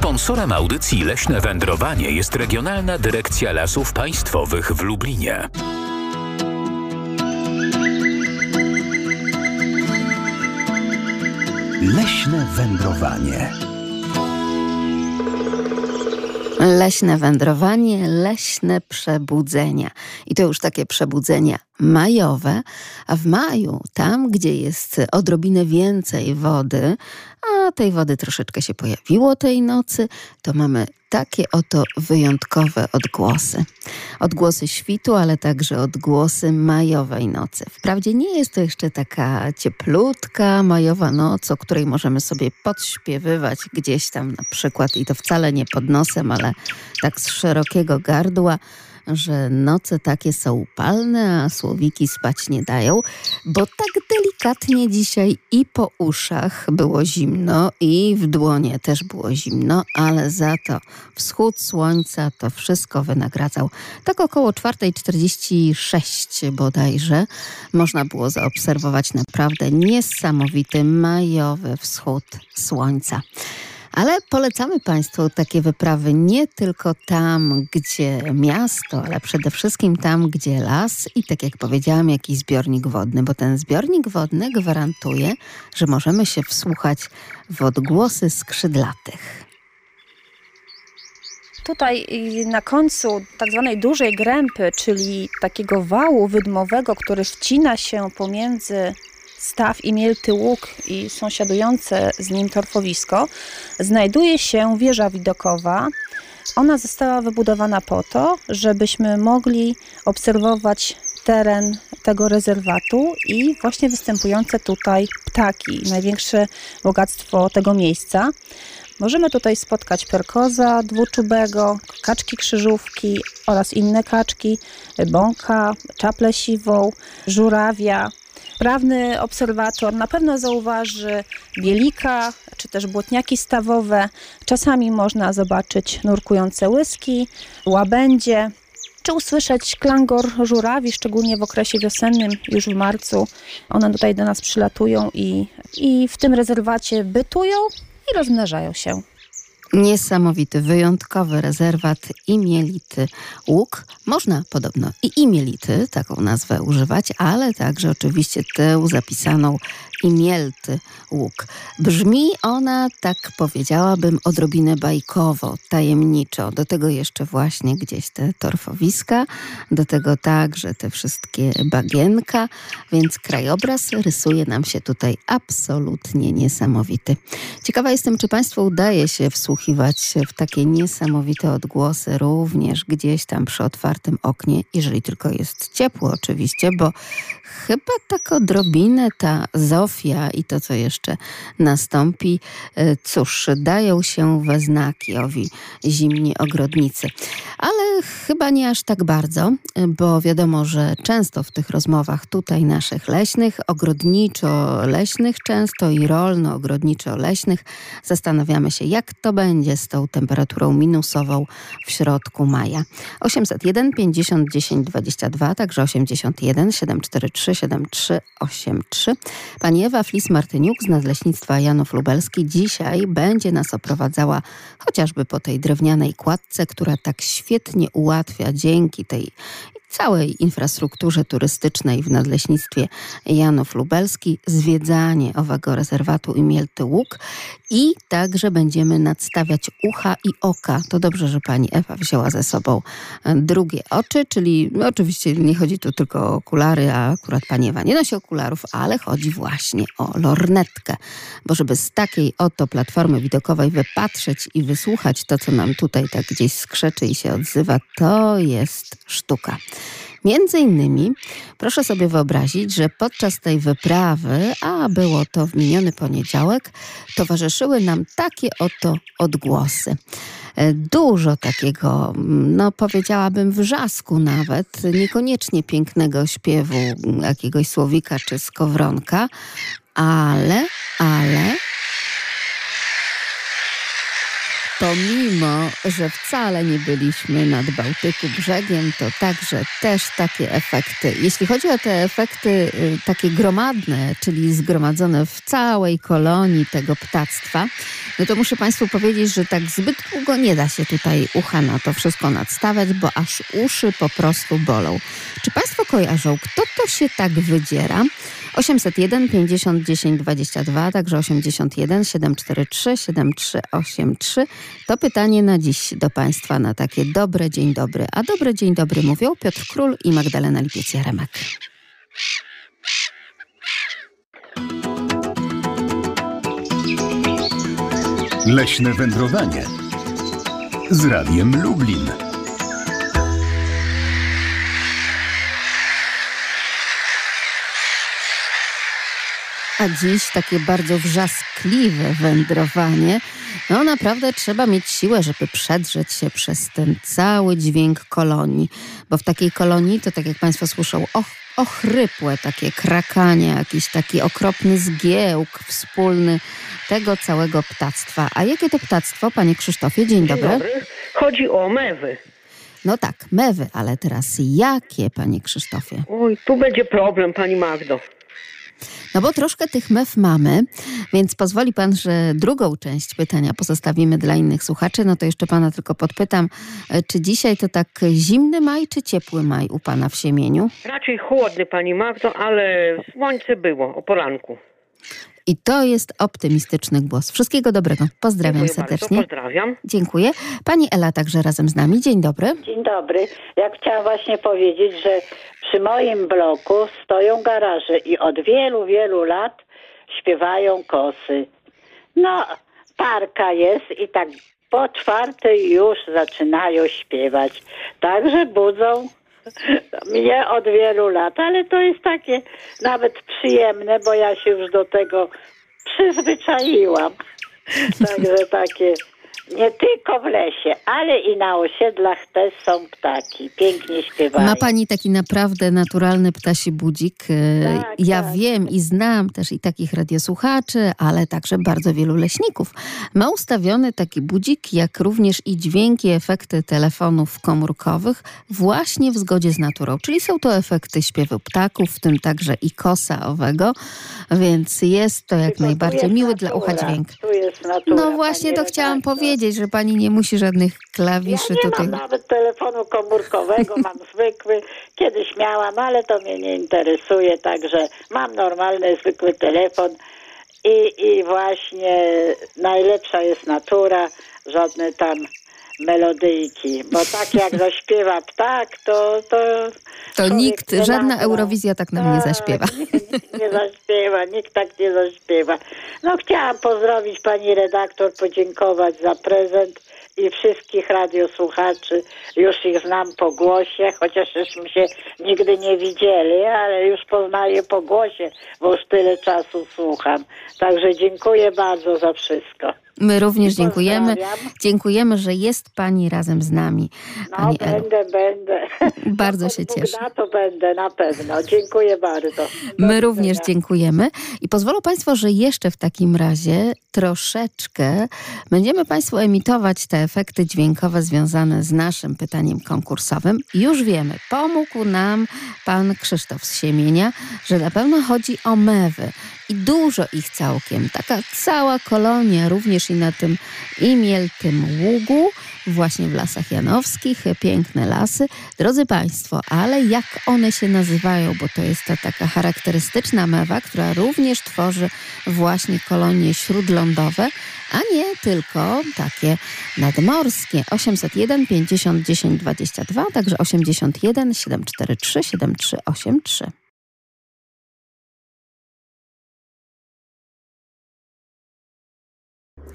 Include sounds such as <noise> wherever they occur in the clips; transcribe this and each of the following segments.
Sponsorem audycji Leśne Wędrowanie jest Regionalna Dyrekcja Lasów Państwowych w Lublinie. Leśne wędrowanie. Leśne wędrowanie, leśne przebudzenia. I to już takie przebudzenia majowe, a w maju, tam gdzie jest odrobinę więcej wody, a tej wody troszeczkę się pojawiło tej nocy, to mamy takie oto wyjątkowe odgłosy. Odgłosy świtu, ale także odgłosy majowej nocy. Wprawdzie nie jest to jeszcze taka cieplutka majowa noc, o której możemy sobie podśpiewywać gdzieś tam na przykład i to wcale nie pod nosem, ale tak z szerokiego gardła że noce takie są upalne, a słowiki spać nie dają, bo tak delikatnie dzisiaj i po uszach było zimno i w dłonie też było zimno, ale za to wschód słońca to wszystko wynagradzał. Tak około 4.46 bodajże można było zaobserwować naprawdę niesamowity majowy wschód słońca. Ale polecamy Państwu takie wyprawy nie tylko tam, gdzie miasto, ale przede wszystkim tam, gdzie las i tak jak powiedziałam, jakiś zbiornik wodny, bo ten zbiornik wodny gwarantuje, że możemy się wsłuchać w odgłosy skrzydlatych. Tutaj na końcu tak zwanej dużej grępy, czyli takiego wału wydmowego, który wcina się pomiędzy staw i Mielty Łuk i sąsiadujące z nim torfowisko, znajduje się wieża widokowa. Ona została wybudowana po to, żebyśmy mogli obserwować teren tego rezerwatu i właśnie występujące tutaj ptaki, największe bogactwo tego miejsca. Możemy tutaj spotkać perkoza dwuczubego, kaczki krzyżówki oraz inne kaczki, bąka, czaplę siwą, żurawia, Sprawny obserwator na pewno zauważy bielika, czy też błotniaki stawowe. Czasami można zobaczyć nurkujące łyski, łabędzie, czy usłyszeć klangor żurawi, szczególnie w okresie wiosennym, już w marcu. One tutaj do nas przylatują i, i w tym rezerwacie bytują i rozmnażają się. Niesamowity, wyjątkowy rezerwat Imielity Łuk. Można podobno i Imielity, taką nazwę używać, ale także oczywiście tę zapisaną Imielty Łuk. Brzmi ona, tak powiedziałabym, odrobinę bajkowo, tajemniczo. Do tego jeszcze właśnie gdzieś te torfowiska, do tego także te wszystkie bagienka, więc krajobraz rysuje nam się tutaj absolutnie niesamowity. Ciekawa jestem, czy Państwu udaje się wsłuchiwać w takie niesamowite odgłosy również gdzieś tam przy otwartym oknie, jeżeli tylko jest ciepło oczywiście, bo chyba tak odrobinę ta Zofia i to, co jeszcze nastąpi, e, cóż, dają się we znaki owi zimni ogrodnicy. Ale chyba nie aż tak bardzo, bo wiadomo, że często w tych rozmowach tutaj naszych leśnych, ogrodniczo-leśnych często i rolno-ogrodniczo-leśnych zastanawiamy się, jak to będzie z tą temperaturą minusową w środku maja. 801 50 10 22, także 81 743 7383. Pani Ewa Flis-Martyniuk z Nadleśnictwa Janów Lubelski dzisiaj będzie nas oprowadzała chociażby po tej drewnianej kładce, która tak świetnie ułatwia dzięki tej całej infrastrukturze turystycznej w Nadleśnictwie Janów Lubelski, zwiedzanie owego rezerwatu i Mielty Łuk i także będziemy nadstawiać ucha i oka. To dobrze, że pani Ewa wzięła ze sobą e, drugie oczy, czyli no oczywiście nie chodzi tu tylko o okulary, a akurat pani Ewa nie nosi okularów, ale chodzi właśnie o lornetkę, bo żeby z takiej oto platformy widokowej wypatrzeć i wysłuchać to, co nam tutaj tak gdzieś skrzeczy i się odzywa, to jest sztuka. Między innymi proszę sobie wyobrazić, że podczas tej wyprawy, a było to w miniony poniedziałek, towarzyszyły nam takie oto odgłosy. E, dużo takiego, no powiedziałabym wrzasku nawet, niekoniecznie pięknego śpiewu jakiegoś słowika czy skowronka, ale, ale Pomimo, że wcale nie byliśmy nad Bałtyku brzegiem, to także też takie efekty. Jeśli chodzi o te efekty y, takie gromadne, czyli zgromadzone w całej kolonii tego ptactwa, no to muszę Państwu powiedzieć, że tak zbyt długo nie da się tutaj ucha na to wszystko nadstawiać, bo aż uszy po prostu bolą. Czy Państwo kojarzą, kto to się tak wydziera? 801 50 10 22, także 81 743 7383 to pytanie na dziś do Państwa na takie dobre dzień dobry. A dobre dzień dobry mówią Piotr Król i Magdalena Lipiec-Jaremek. Leśne wędrowanie z Radiem Lublin. A dziś takie bardzo wrzaskliwe wędrowanie. No naprawdę trzeba mieć siłę, żeby przedrzeć się przez ten cały dźwięk kolonii. Bo w takiej kolonii to tak jak Państwo słyszą, och, ochrypłe takie krakanie, jakiś taki okropny zgiełk wspólny tego całego ptactwa. A jakie to ptactwo, Panie Krzysztofie? Dzień, Dzień dobry. dobry. Chodzi o mewy. No tak, mewy, ale teraz jakie, Panie Krzysztofie? Oj, tu będzie problem, pani Magdo. No bo troszkę tych mew mamy, więc pozwoli pan, że drugą część pytania pozostawimy dla innych słuchaczy. No to jeszcze pana tylko podpytam, e, czy dzisiaj to tak zimny maj, czy ciepły maj u pana w Siemieniu? Raczej chłodny, pani Magdo, ale słońce było o poranku. I to jest optymistyczny głos. Wszystkiego dobrego. Pozdrawiam Dziękuję serdecznie. Bardzo, pozdrawiam. Dziękuję. Pani Ela także razem z nami. Dzień dobry. Dzień dobry. Ja chciałam właśnie powiedzieć, że przy moim bloku stoją garaże i od wielu, wielu lat śpiewają kosy. No, parka jest i tak po czwartej już zaczynają śpiewać. Także budzą mnie od wielu lat, ale to jest takie nawet przyjemne, bo ja się już do tego przyzwyczaiłam. Także takie nie tylko w lesie, ale i na osiedlach też są ptaki. Pięknie śpiewają. Ma pani taki naprawdę naturalny ptasi budzik. E, Tak, ja tak. wiem i znam też i takich radiosłuchaczy, ale także bardzo wielu leśników. Ma ustawiony taki budzik, jak również i dźwięki, efekty telefonów komórkowych właśnie w zgodzie z naturą. Czyli są to efekty śpiewu ptaków, w tym także i kosa owego, więc jest to jak Tylko najbardziej miły dla ucha natura, dźwięk. Natura, No właśnie to chciałam redaktor. Powiedzieć, że pani nie musi żadnych Ja klawiszy nie tutaj. mam nawet telefonu komórkowego, mam <laughs> zwykły. Kiedyś miałam, ale to mnie nie interesuje, także mam normalny, zwykły telefon i, i właśnie najlepsza jest natura, żadne tam melodyjki, bo tak jak <laughs> zaśpiewa ptak, to... To, To nikt, żadna nagra. Eurowizja tak nam nie Tak, zaśpiewa. Nie, nie zaśpiewa, nikt tak nie zaśpiewa. No chciałam pozdrowić pani redaktor, podziękować za prezent i wszystkich radiosłuchaczy. Już ich znam po głosie, chociaż żeśmy się nigdy nie widzieli, ale już poznaję po głosie, bo już tyle czasu słucham. Także dziękuję bardzo za wszystko. My również dziękujemy. Dziękujemy, że jest Pani razem z nami, No Pani Elu. będę, będę. Bardzo No, się cieszę. Da, to będę na pewno. Dziękuję bardzo. Do My również dziękujemy i pozwolą Państwo, że jeszcze w takim razie troszeczkę będziemy Państwu emitować te efekty dźwiękowe związane z naszym pytaniem konkursowym. Już wiemy, pomógł nam Pan Krzysztof z Siemienia, że na pewno chodzi o mewy i dużo ich całkiem. Taka cała kolonia, również i na tym imieltym ługu, właśnie w Lasach Janowskich, piękne lasy. Drodzy Państwo, ale jak one się nazywają, bo to jest ta taka charakterystyczna mewa, która również tworzy właśnie kolonie śródlądowe, a nie tylko takie nadmorskie. 801 50 10 22, także 81 743 7383.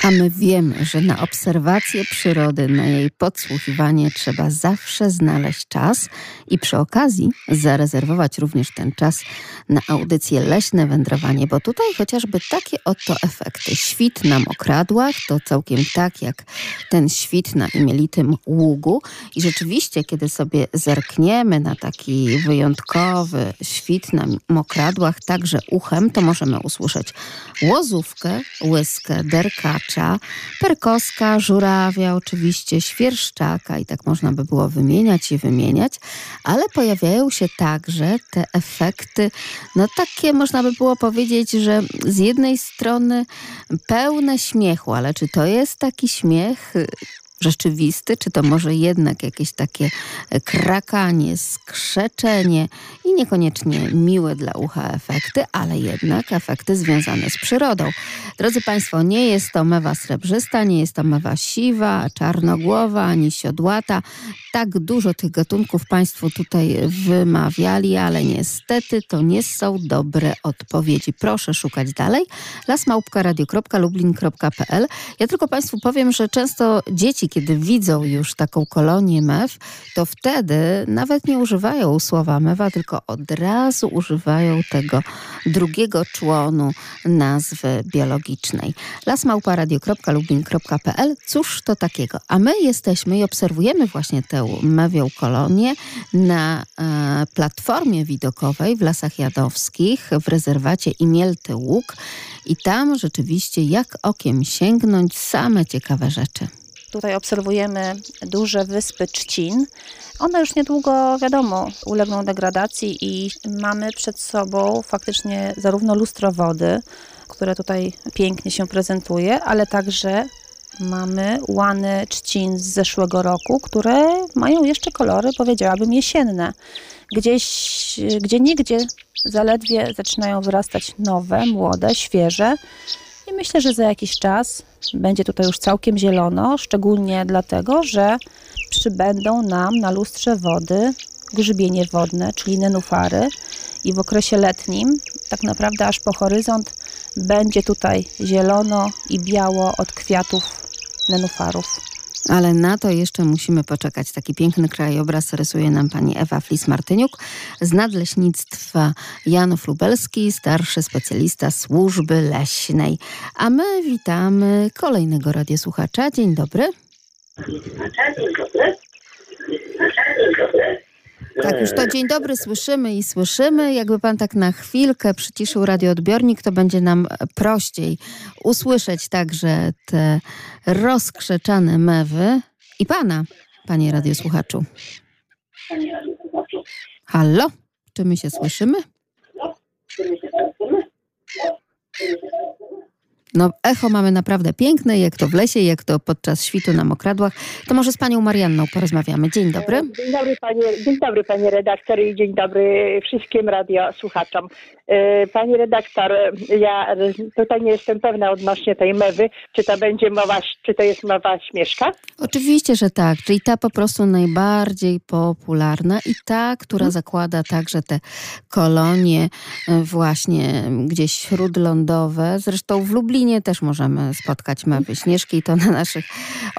A my wiemy, że na obserwację przyrody, na jej podsłuchiwanie trzeba zawsze znaleźć czas i przy okazji zarezerwować również ten czas na audycję Leśne Wędrowanie, bo tutaj chociażby takie oto efekty. Świt na mokradłach to całkiem tak jak ten świt na imielitym ługu i rzeczywiście, kiedy sobie zerkniemy na taki wyjątkowy świt na mokradłach, także uchem, to możemy usłyszeć łozówkę, łyskę, derkacze, Łukasiewicza, Perkowska, Żurawia, oczywiście Świerszczaka i tak można by było wymieniać i wymieniać, ale pojawiają się także te efekty, no takie można by było powiedzieć, że z jednej strony pełne śmiechu, ale czy to jest taki śmiech rzeczywisty, czy to może jednak jakieś takie krakanie, skrzeczenie i niekoniecznie miłe dla ucha efekty, ale jednak efekty związane z przyrodą. Drodzy Państwo, nie jest to mewa srebrzysta, nie jest to mewa siwa, czarnogłowa, ani siodłata. Tak dużo tych gatunków Państwo tutaj wymawiali, ale niestety to nie są dobre odpowiedzi. Proszę szukać dalej. lasmałpka.radio.lublin.pl Ja tylko Państwu powiem, że często dzieci, kiedy widzą już taką kolonię mew, to wtedy nawet nie używają słowa mewa, tylko od razu używają tego drugiego członu nazwy biologicznej. lasmałparadio.lublin.pl Cóż to takiego? A my jesteśmy i obserwujemy właśnie tę mewią kolonię na e, platformie widokowej w Lasach Jadowskich w rezerwacie Imielty Łuk i tam rzeczywiście jak okiem sięgnąć same ciekawe rzeczy. Tutaj obserwujemy duże wyspy trzcin. One już niedługo, wiadomo, ulegną degradacji i mamy przed sobą faktycznie zarówno lustro wody, które tutaj pięknie się prezentuje, ale także mamy łany trzcin z zeszłego roku, które mają jeszcze kolory, powiedziałabym, jesienne. Gdzieś, gdzie nigdzie zaledwie zaczynają wyrastać nowe, młode, świeże. I myślę, że za jakiś czas będzie tutaj już całkiem zielono, szczególnie dlatego, że przybędą nam na lustrze wody grzybienie wodne, czyli nenufary i w okresie letnim, tak naprawdę aż po horyzont, będzie tutaj zielono i biało od kwiatów nenufarów. Ale na to jeszcze musimy poczekać. Taki piękny krajobraz rysuje nam pani Ewa Flis-Martyniuk z Nadleśnictwa Janów Lubelski, starszy specjalista służby leśnej. A my witamy kolejnego radiosłuchacza. Dzień dobry. Dzień dobry. Tak, już to dzień dobry słyszymy i słyszymy. Jakby pan tak na chwilkę przyciszył radioodbiornik, to będzie nam prościej usłyszeć także te rozkrzeczane mewy i pana, panie radiosłuchaczu. Halo? Czy my się słyszymy? No, echo mamy naprawdę piękne, jak to w lesie, jak to podczas świtu na mokradłach. To może z panią Marianną porozmawiamy. Dzień dobry. Dzień dobry panie, dzień dobry panie redaktor i dzień dobry wszystkim radiosłuchaczom. E, pani redaktor, ja tutaj nie jestem pewna odnośnie tej mewy, czy to będzie mowa, czy to jest mowa śmieszka? Oczywiście, że tak. Czyli ta po prostu najbardziej popularna i ta, która hmm. zakłada także te kolonie e, właśnie gdzieś śródlądowe. Zresztą w Lublinie też możemy spotkać mewy śnieżki i to na naszych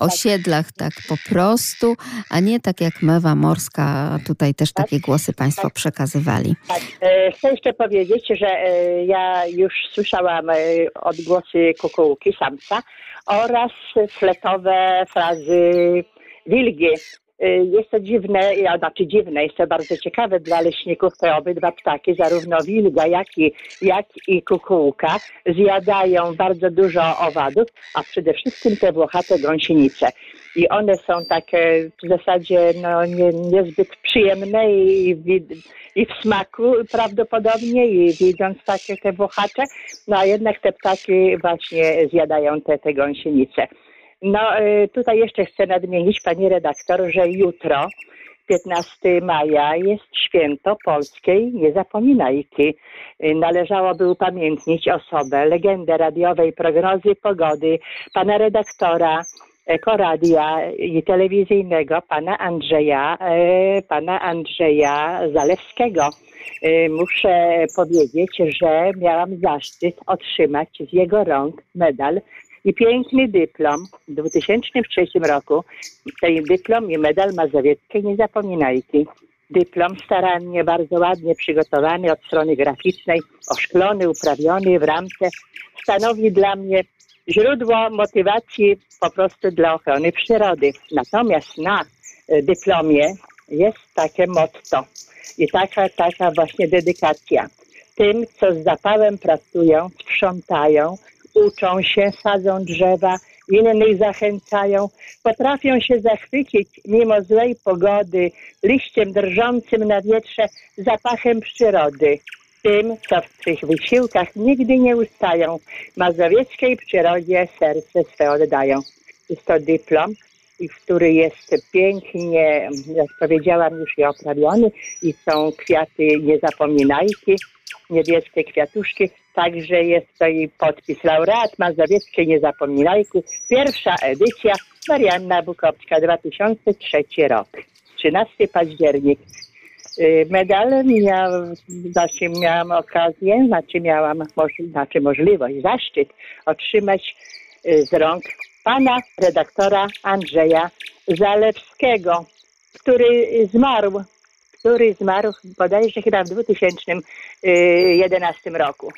osiedlach tak po prostu, a nie tak jak mewa morska. Tutaj też takie głosy państwo przekazywali. Tak. E, chcę jeszcze powiedzieć, że e, ja już słyszałam e, odgłosy kukułki samca oraz fletowe frazy wilgie. E, jest to dziwne, znaczy dziwne, jest to bardzo ciekawe dla leśników, te obydwa ptaki, zarówno wilga, jak i, jak i kukułka, zjadają bardzo dużo owadów, a przede wszystkim te włochate gąsienice i one są takie w zasadzie no, nie, niezbyt przyjemne i, i, w smaku prawdopodobnie i widząc takie te włochacze, no a jednak te ptaki właśnie zjadają te, te gąsienice. No y, tutaj jeszcze chcę nadmienić pani redaktor, że jutro 15 maja jest święto polskiej niezapominajki. Y, należałoby upamiętnić osobę, legendę radiowej prognozy pogody, pana redaktora, Ekoradia i telewizyjnego pana Andrzeja, e, pana Andrzeja Zalewskiego. E, muszę powiedzieć, że miałam zaszczyt otrzymać z jego rąk medal i piękny dyplom w 2003 roku. Ten dyplom i medal Mazowieckiej Niezapominajki. Dyplom starannie, bardzo ładnie przygotowany od strony graficznej, oszklony, uprawiony w ramce, stanowi dla mnie źródło motywacji po prostu dla ochrony przyrody. Natomiast na e, dyplomie jest takie motto i taka, taka właśnie dedykacja. Tym, co z zapałem pracują, sprzątają, uczą się, sadzą drzewa, innych zachęcają. Potrafią się zachwycić mimo złej pogody, liściem drżącym na wietrze, zapachem przyrody. Tym, co w tych wysiłkach nigdy nie ustają, mazowieckiej przyrodzie serce swe oddają. Jest to dyplom, który jest pięknie, jak powiedziałam, już i oprawiony i są kwiaty niezapominajki, niebieskie kwiatuszki. Także jest to i podpis laureat Mazowieckiej Niezapominajki. Pierwsza edycja Marianna Bukowska, 2003 rok. 13 październik. Y, Medal miał, znaczy miałam okazję, znaczy miałam moż, znaczy możliwość, zaszczyt otrzymać y, z rąk pana redaktora Andrzeja Zalewskiego, który zmarł, który zmarł bodajże chyba w 2011 roku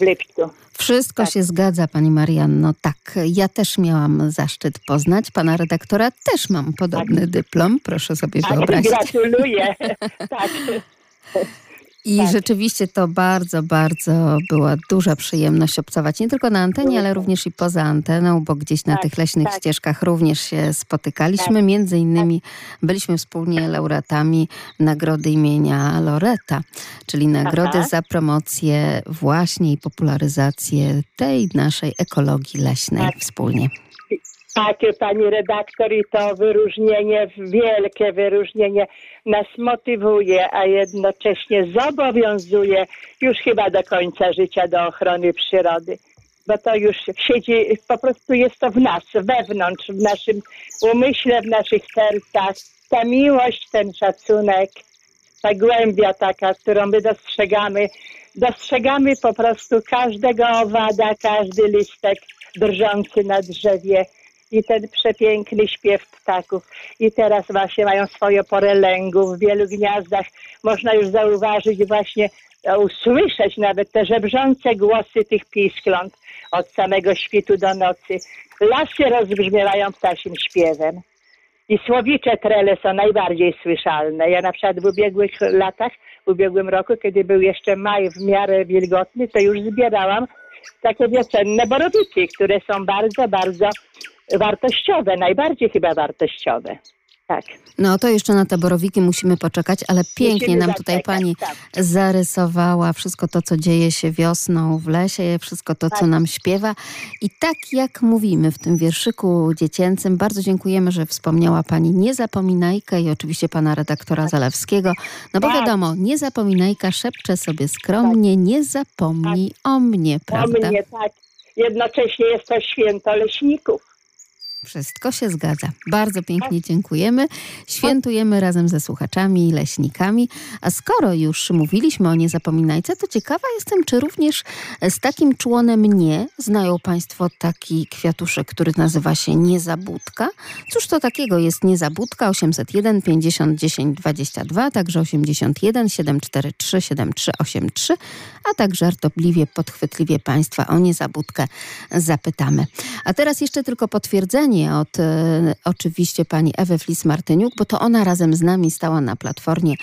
w lipcu. Wszystko Tak. się zgadza, pani Marianno. Tak, ja też miałam zaszczyt poznać. Pana redaktora też mam podobny dyplom, proszę sobie Tak, wyobrazić. gratuluję. <laughs> tak. I tak. rzeczywiście to bardzo, bardzo była duża przyjemność obcować nie tylko na antenie, ale również i poza anteną, bo gdzieś na Tak, tych leśnych tak. ścieżkach również się spotykaliśmy. Między innymi byliśmy wspólnie laureatami nagrody imienia Loreta, czyli nagrody Aha. za promocję właśnie i popularyzację tej naszej ekologii leśnej Tak. wspólnie. Takie pani redaktor i to wyróżnienie, wielkie wyróżnienie nas motywuje, a jednocześnie zobowiązuje już chyba do końca życia do ochrony przyrody. Bo to już siedzi, po prostu jest to w nas, wewnątrz, w naszym umyśle, w naszych sercach. Ta miłość, ten szacunek, ta głębia taka, którą my dostrzegamy. Dostrzegamy po prostu każdego owada, każdy listek drżący na drzewie i ten przepiękny śpiew ptaków. I teraz właśnie mają swoje porę lęgu w wielu gniazdach. Można już zauważyć właśnie, e, usłyszeć nawet te żebrzące głosy tych piskląt od samego świtu do nocy. Lasy rozbrzmiewają ptasim śpiewem. I słowicze trele są najbardziej słyszalne. Ja na przykład w ubiegłych latach, w ubiegłym roku, kiedy był jeszcze maj w miarę wilgotny, to już zbierałam takie wiosenne borowiki, które są bardzo, bardzo wartościowe, najbardziej chyba wartościowe. Tak. No to jeszcze na te borowiki musimy poczekać, ale pięknie Musimy nam tutaj zaczekać, pani tak. zarysowała wszystko to, co dzieje się wiosną w lesie, wszystko to, co Tak. nam śpiewa. I tak jak mówimy w tym wierszyku dziecięcym, bardzo dziękujemy, że wspomniała pani Niezapominajkę i oczywiście pana redaktora Zalewskiego. No bo Tak. wiadomo, Niezapominajka szepcze sobie skromnie, nie zapomnij o mnie, O prawda? mnie tak. Jednocześnie jest to święto leśników. Wszystko się zgadza. Bardzo pięknie dziękujemy. Świętujemy razem ze słuchaczami i leśnikami. A skoro już mówiliśmy o niezapominajce, to ciekawa jestem, czy również z takim członem nie znają Państwo taki kwiatuszek, który nazywa się niezabudka. Cóż to takiego jest niezabudka? 801 50 10 22, także 81 743 7383, a tak żartobliwie, podchwytliwie Państwa o niezabudkę zapytamy. A teraz jeszcze tylko potwierdzenie od e, oczywiście pani Ewy Flis-Martyniuk, bo to ona razem z nami stała na platformie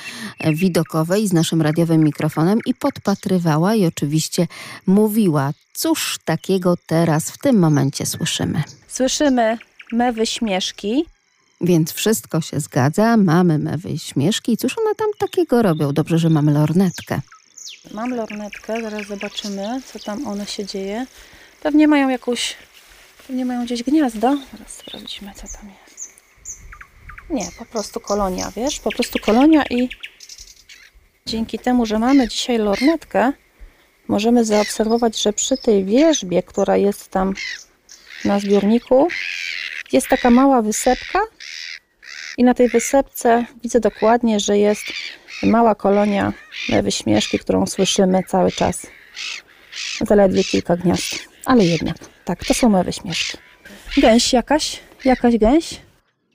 widokowej z naszym radiowym mikrofonem i podpatrywała i oczywiście mówiła, cóż takiego teraz w tym momencie słyszymy. Słyszymy mewy śmieszki. Więc wszystko się zgadza, mamy mewy śmieszki. I cóż one tam takiego robią? Dobrze, że mamy lornetkę. Mam lornetkę, zaraz zobaczymy, co tam one się dzieje. Pewnie mają jakąś, pewnie mają gdzieś gniazdo. Zaraz sprawdzimy, co tam jest. Nie, po prostu kolonia, wiesz? Po prostu kolonia i dzięki temu, że mamy dzisiaj lornetkę, możemy zaobserwować, że przy tej wierzbie, która jest tam na zbiorniku, jest taka mała wysepka i na tej wysepce widzę dokładnie, że jest mała kolonia mewy śmieszki, którą słyszymy cały czas. Zaledwie kilka gniazd, ale jednak. Tak, to są mewy śmieszki. Gęś jakaś? Jakaś gęś?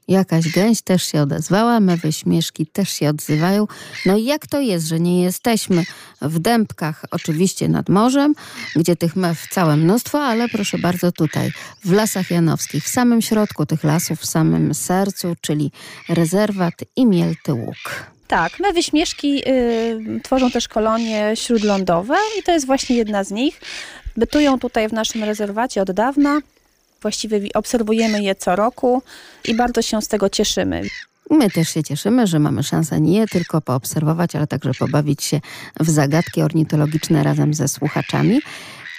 Jakaś gęś też się odezwała, mewy śmieszki też się odzywają. No i jak to jest, że nie jesteśmy w dębkach, oczywiście nad morzem, gdzie tych mew całe mnóstwo, ale proszę bardzo tutaj, w Lasach Janowskich, w samym środku tych lasów, w samym sercu, czyli rezerwat i Mielty Łuk. Tak, mewy śmieszki y, tworzą też kolonie śródlądowe i to jest właśnie jedna z nich. Bytują tutaj w naszym rezerwacie od dawna. Właściwie obserwujemy je co roku i bardzo się z tego cieszymy. My też się cieszymy, że mamy szansę nie tylko poobserwować, ale także pobawić się w zagadki ornitologiczne razem ze słuchaczami.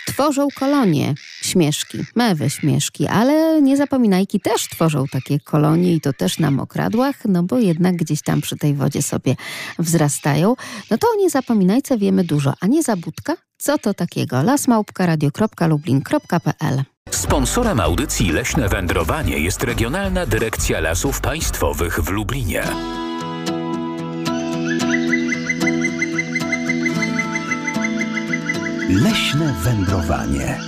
Tworzą kolonie śmieszki, mewy śmieszki, ale niezapominajki też tworzą takie kolonie i to też na mokradłach, no bo jednak gdzieś tam przy tej wodzie sobie wzrastają. No to o niezapominajce wiemy dużo, a niezabudka? Co to takiego? lasmałpka.radio.lublin.pl Sponsorem audycji Leśne Wędrowanie jest Regionalna Dyrekcja Lasów Państwowych w Lublinie. Leśne wędrowanie.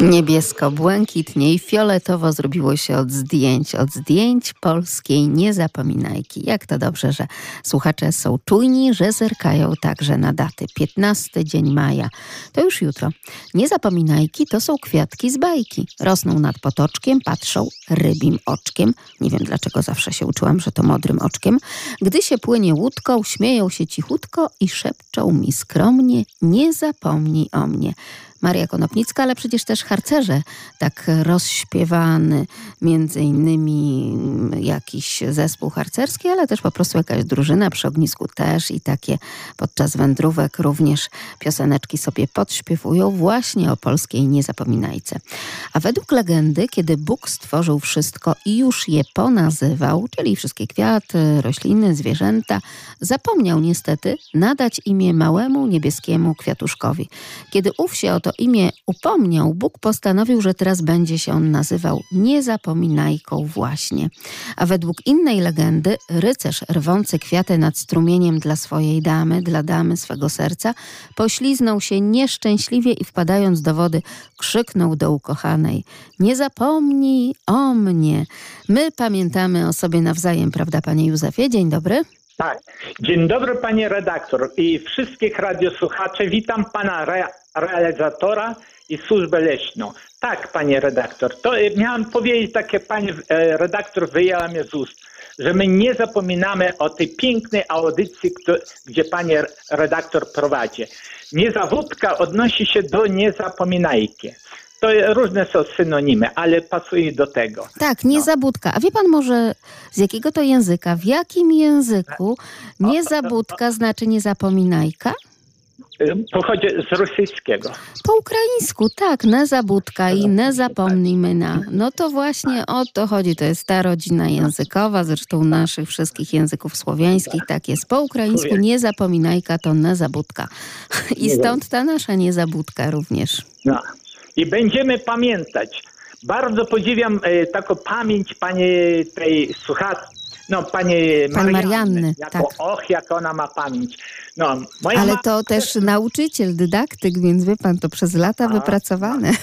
Niebiesko, błękitnie i fioletowo zrobiło się od zdjęć, od zdjęć polskiej niezapominajki. Jak to dobrze, że słuchacze są czujni, że zerkają także na daty. 15 dzień maja, to już jutro. Niezapominajki to są kwiatki z bajki. Rosną nad potoczkiem, patrzą rybim oczkiem. Nie wiem dlaczego zawsze się uczyłam, że to modrym oczkiem. Gdy się płynie łódką, śmieją się cichutko i szepczą mi skromnie, nie zapomnij o mnie. Maria Konopnicka, ale przecież też harcerze, tak rozśpiewany, między innymi jakiś zespół harcerski, ale też po prostu jakaś drużyna przy ognisku też i takie podczas wędrówek również pioseneczki sobie podśpiewują właśnie o polskiej niezapominajce. A według legendy, kiedy Bóg stworzył wszystko i już je ponazywał, czyli wszystkie kwiaty, rośliny, zwierzęta, zapomniał niestety nadać imię małemu niebieskiemu kwiatuszkowi. Kiedy ów się oto to imię upomniał, Bóg postanowił, że teraz będzie się on nazywał Niezapominajką właśnie. A według innej legendy, rycerz rwący kwiaty nad strumieniem dla swojej damy, dla damy swego serca, pośliznął się nieszczęśliwie i wpadając do wody, krzyknął do ukochanej: Nie zapomnij o mnie. My pamiętamy o sobie nawzajem, prawda, panie Józefie? Dzień dobry. Tak. Dzień dobry, panie redaktor i wszystkich radiosłuchaczy. Witam pana re realizatora i służbę leśną. Tak, panie redaktor, to miałem powiedzieć takie, panie e, redaktor wyjęła mnie z ust, że my nie zapominamy o tej pięknej audycji, gdzie panie redaktor prowadzi. Niezawódka odnosi się do niezapominajki. To różne są synonimy, ale pasuje do tego. Tak, niezabudka. A wie pan może z jakiego to języka, w jakim języku niezabudka znaczy niezapominajka? Pochodzi z rosyjskiego. Po ukraińsku, tak, nezabudka i nie zapomnijmy na. No to właśnie o to chodzi. To jest ta rodzina językowa, zresztą naszych wszystkich języków słowiańskich, tak jest. Po ukraińsku nie zapominajka to nezabudka. <laughs> I stąd ta nasza niezabudka również. No. I będziemy pamiętać. Bardzo podziwiam e, taką pamięć pani tej słuchaczki no, pani Marianny, Marianny jako, tak. Och, jak ona ma pamięć. No, Ale to też nauczyciel, dydaktyk, więc wie pan, to przez lata A, wypracowane. <laughs>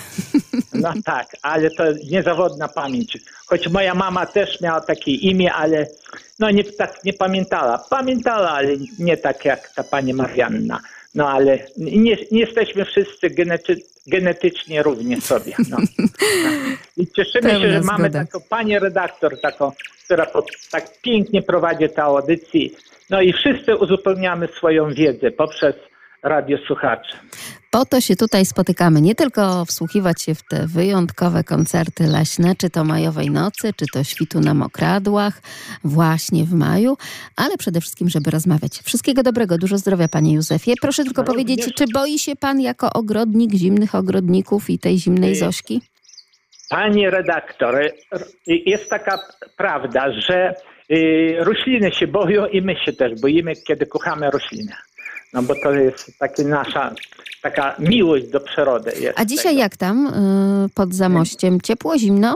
No tak, ale to niezawodna pamięć. Choć moja mama też miała takie imię, ale no nie, tak nie pamiętała. Pamiętała, ale nie tak jak ta pani Marianna. No ale nie, nie jesteśmy wszyscy genety, genetycznie równie sobie. No. <laughs> I cieszymy się, że zgoda. mamy taką panią redaktor, taką, która tak pięknie prowadzi tę audycję. No i wszyscy uzupełniamy swoją wiedzę poprzez radiosłuchaczy. Po to się tutaj spotykamy, nie tylko wsłuchiwać się w te wyjątkowe koncerty leśne, czy to majowej nocy, czy to świtu na mokradłach, właśnie w maju, ale przede wszystkim, żeby rozmawiać. Wszystkiego dobrego, dużo zdrowia, panie Józefie. Proszę tylko no, powiedzieć, również... czy boi się pan jako ogrodnik zimnych ogrodników i tej zimnej Zośki? Panie redaktor, jest taka prawda, że y, rośliny się boją i my się też boimy, kiedy kochamy rośliny. No bo to jest taka nasza taka miłość do przyrody. A dzisiaj tego. jak tam y, pod Zamościem? Ciepło, zimno?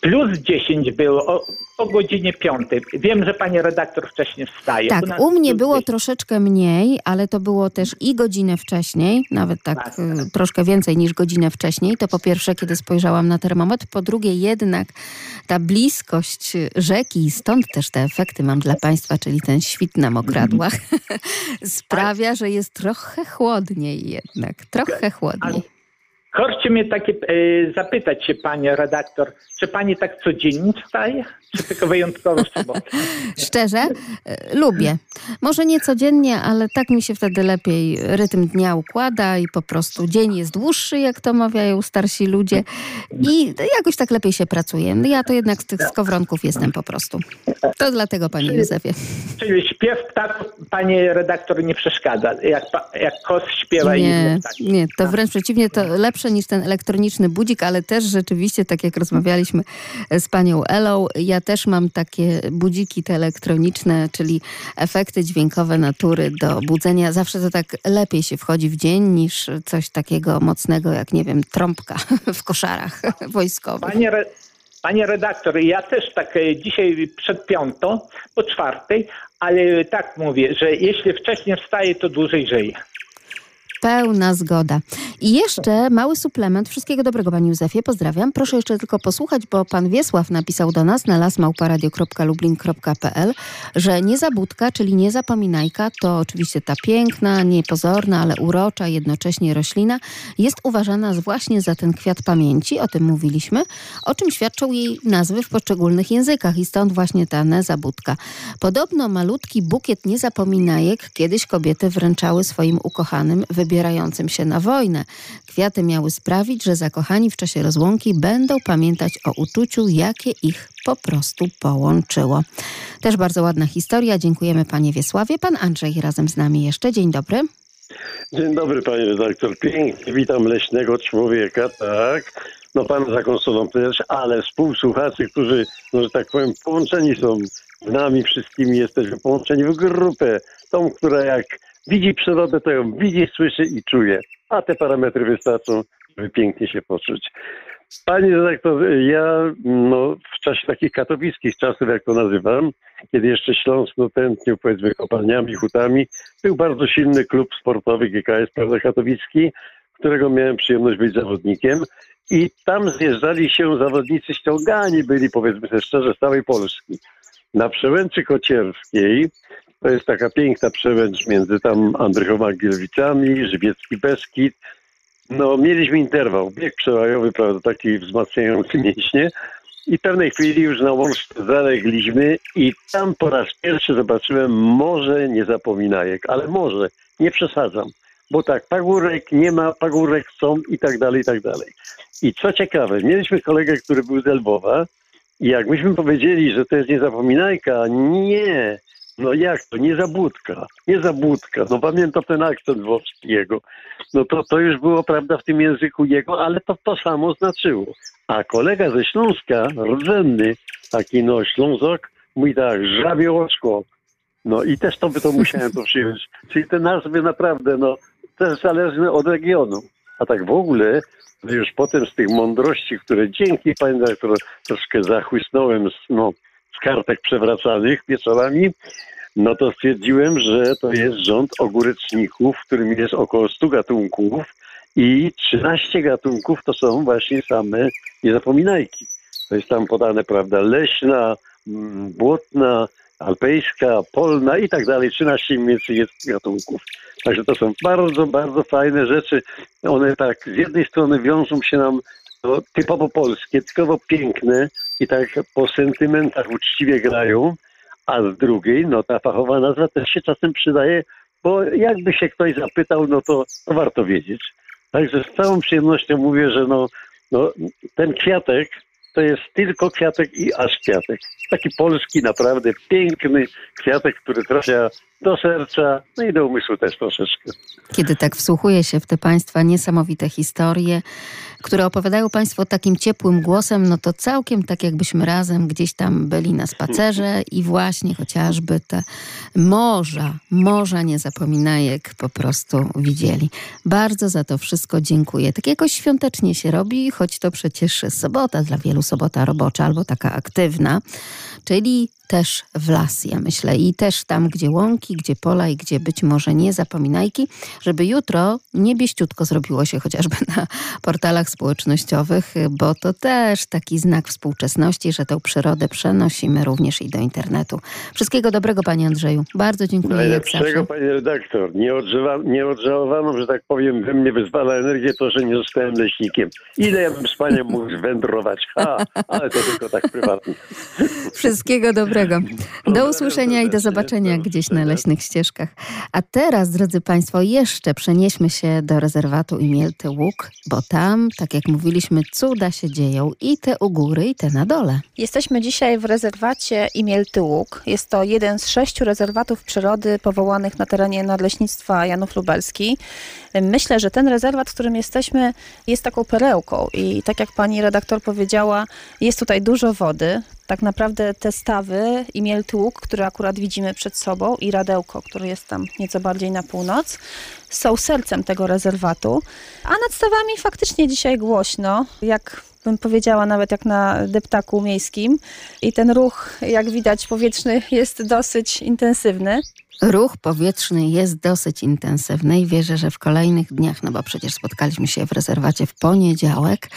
Plus 10 było o, o godzinie 5. Wiem, że pani redaktor wcześniej wstaje. Tak, u, u mnie było 10. troszeczkę mniej, ale to było też i godzinę wcześniej, nawet tak, tak, tak troszkę więcej niż godzinę wcześniej. To po pierwsze, kiedy spojrzałam na termometr, po drugie jednak ta bliskość rzeki, stąd też te efekty mam dla państwa, czyli ten świt na mokradłach, <laughs> sprawia, że jest trochę chłodniej jednak, trochę chłodniej. Chcę mnie takie e, zapytać się, panie redaktor, czy pani tak codziennie wstaje? Czy tylko wyjątkowo w sobotę? <laughs> Szczerze, e, lubię. Może nie codziennie, ale tak mi się wtedy lepiej rytm dnia układa i po prostu dzień jest dłuższy, jak to mawiają starsi ludzie i jakoś tak lepiej się pracuje. Ja to jednak z tych skowronków jestem po prostu. To dlatego, panie Józefie. Czyli śpiew ptaków, panie redaktor, nie przeszkadza, jak, jak kos śpiewa i Nie, tak. nie, to wręcz przeciwnie, to lepsze niż ten elektroniczny budzik, ale też rzeczywiście, tak jak rozmawialiśmy z panią Elą, ja też mam takie budziki te elektroniczne, czyli efekty dźwiękowe natury do budzenia. Zawsze to tak lepiej się wchodzi w dzień niż coś takiego mocnego, jak nie wiem, trąbka <laughs> w koszarach <laughs> wojskowych. Panie, re, panie redaktor, ja też tak e, dzisiaj przed piątą, po czwartej, ale tak mówię, że jeśli wcześniej wstaję, to dłużej żyję. Pełna zgoda. I jeszcze mały suplement. Wszystkiego dobrego, panie Józefie. Pozdrawiam. Proszę jeszcze tylko posłuchać, bo pan Wiesław napisał do nas na lasmałparadio.lublin.pl, że niezabudka, czyli niezapominajka, to oczywiście ta piękna, niepozorna, ale urocza, jednocześnie roślina, jest uważana właśnie za ten kwiat pamięci, o tym mówiliśmy, o czym świadczą jej nazwy w poszczególnych językach i stąd właśnie ta nezabudka. Podobno malutki bukiet niezapominajek kiedyś kobiety wręczały swoim ukochanym wybierającym się na wojnę. Kwiaty miały sprawić, że zakochani w czasie rozłąki będą pamiętać o uczuciu, jakie ich po prostu połączyło. Też bardzo ładna historia. Dziękujemy panie Wiesławie. Pan Andrzej razem z nami jeszcze. Dzień dobry. Dzień dobry, panie redaktor. Pięknie witam leśnego człowieka, tak. No pan za konsolą też, ale współsłuchaczy, którzy, no, że tak powiem, połączeni są z nami wszystkimi, jesteśmy połączeni w grupę, tą, która jak widzi przyrodę, to ją widzi, słyszy i czuje. A te parametry wystarczą, żeby pięknie się poczuć. Panie redaktor, ja no, w czasie takich katowickich czasów, jak to nazywam, kiedy jeszcze Śląsk no, tętnił powiedzmy kopalniami, hutami, był bardzo silny klub sportowy GKS Prawda Katowicki, którego miałem przyjemność być zawodnikiem i tam zjeżdżali się zawodnicy ściągani byli, powiedzmy sobie szczerze, z całej Polski. Na przełęczy Kocierskiej, to jest taka piękna przełęcz między tam Andrychowa-Gielwicami, Żywiecki Beskid, no, mieliśmy interwał, bieg przełajowy, prawda, taki wzmacniający mięśnie. I w pewnej chwili już na łączce zalegliśmy i tam po raz pierwszy zobaczyłem morze niezapominajek, ale może, nie przesadzam, bo tak, pagórek nie ma, pagórek są i tak dalej, i tak dalej. I co ciekawe, mieliśmy kolegę, który był z Lwowa i jak myśmy powiedzieli, że to jest niezapominajka, nie, no jak to, niezabudka, niezabudka, no pamiętam ten akcent włoski jego, no to, to już było, prawda, w tym języku jego, ale to to samo znaczyło. A kolega ze Śląska, rdzenny, taki no Ślązok, mówi tak, żabie oczko. No i też to by to musiałem to przyjąć. <laughs> Czyli te nazwy naprawdę, no, też zależne od regionu. A tak w ogóle, już potem z tych mądrości, które dzięki pani dyrektor troszkę zachłysnąłem no, z kartek przewracanych wieczorami, no to stwierdziłem, że to jest rząd ogóreczników, w którym jest około 100 gatunków i 13 gatunków to są właśnie same niezapominajki. To jest tam podane, prawda, leśna, mm, błotna, alpejska, polna i tak dalej. 13 mniej więcej jest gatunków. Także to są bardzo, bardzo fajne rzeczy. One tak z jednej strony wiążą się nam typowo polskie, typowo piękne i tak po sentymentach uczciwie grają, a z drugiej, no ta fachowa nazwa też się czasem przydaje, bo jakby się ktoś zapytał, no to, to warto wiedzieć. Także z całą przyjemnością mówię, że no, no ten kwiatek to jest tylko kwiatek i aż kwiatek. Taki polski, naprawdę piękny kwiatek, który trafia do serca, no i do umysłu też troszeczkę. Kiedy tak wsłuchuję się w te Państwa niesamowite historie, które opowiadają Państwo takim ciepłym głosem, no to całkiem tak jakbyśmy razem gdzieś tam byli na spacerze i właśnie chociażby te morza, morza niezapominajek po prostu widzieli. Bardzo za to wszystko dziękuję. Tak jakoś świątecznie się robi, choć to przecież sobota, dla wielu sobota robocza albo taka aktywna, czyli też w las, ja myślę. I też tam, gdzie łąki, gdzie pola i gdzie być może nie zapominajki, żeby jutro niebieściutko zrobiło się chociażby na portalach społecznościowych, bo to też taki znak współczesności, że tę przyrodę przenosimy również i do internetu. Wszystkiego dobrego, panie Andrzeju. Bardzo dziękuję. Najlepszego, panie redaktor. Nie, odżywa, nie odżałowano, że tak powiem, we mnie wyzwala energię to, że nie zostałem leśnikiem. Ile ja bym z paniem mógł wędrować? Ha, ale to tylko tak prywatnie. <laughs> Wszystkiego dobrego. Do usłyszenia i do zobaczenia gdzieś na leśnych ścieżkach. A teraz, drodzy Państwo, jeszcze przenieśmy się do rezerwatu Imielty Łuk, bo tam, tak jak mówiliśmy, cuda się dzieją i te u góry, i te na dole. Jesteśmy dzisiaj w rezerwacie Imielty Łuk. Jest to jeden z sześciu rezerwatów przyrody powołanych na terenie Nadleśnictwa Janów Lubelski. Myślę, że ten rezerwat, w którym jesteśmy, jest taką perełką i tak jak pani redaktor powiedziała, jest tutaj dużo wody. Tak naprawdę te stawy i Mielty Łuk, które akurat widzimy przed sobą i Radełko, które jest tam nieco bardziej na północ, są sercem tego rezerwatu. A nad stawami faktycznie dzisiaj głośno, jak bym powiedziała nawet jak na deptaku miejskim i ten ruch, jak widać powietrzny jest dosyć intensywny. Ruch powietrzny jest dosyć intensywny i wierzę, że w kolejnych dniach, no bo przecież spotkaliśmy się w rezerwacie w poniedziałek,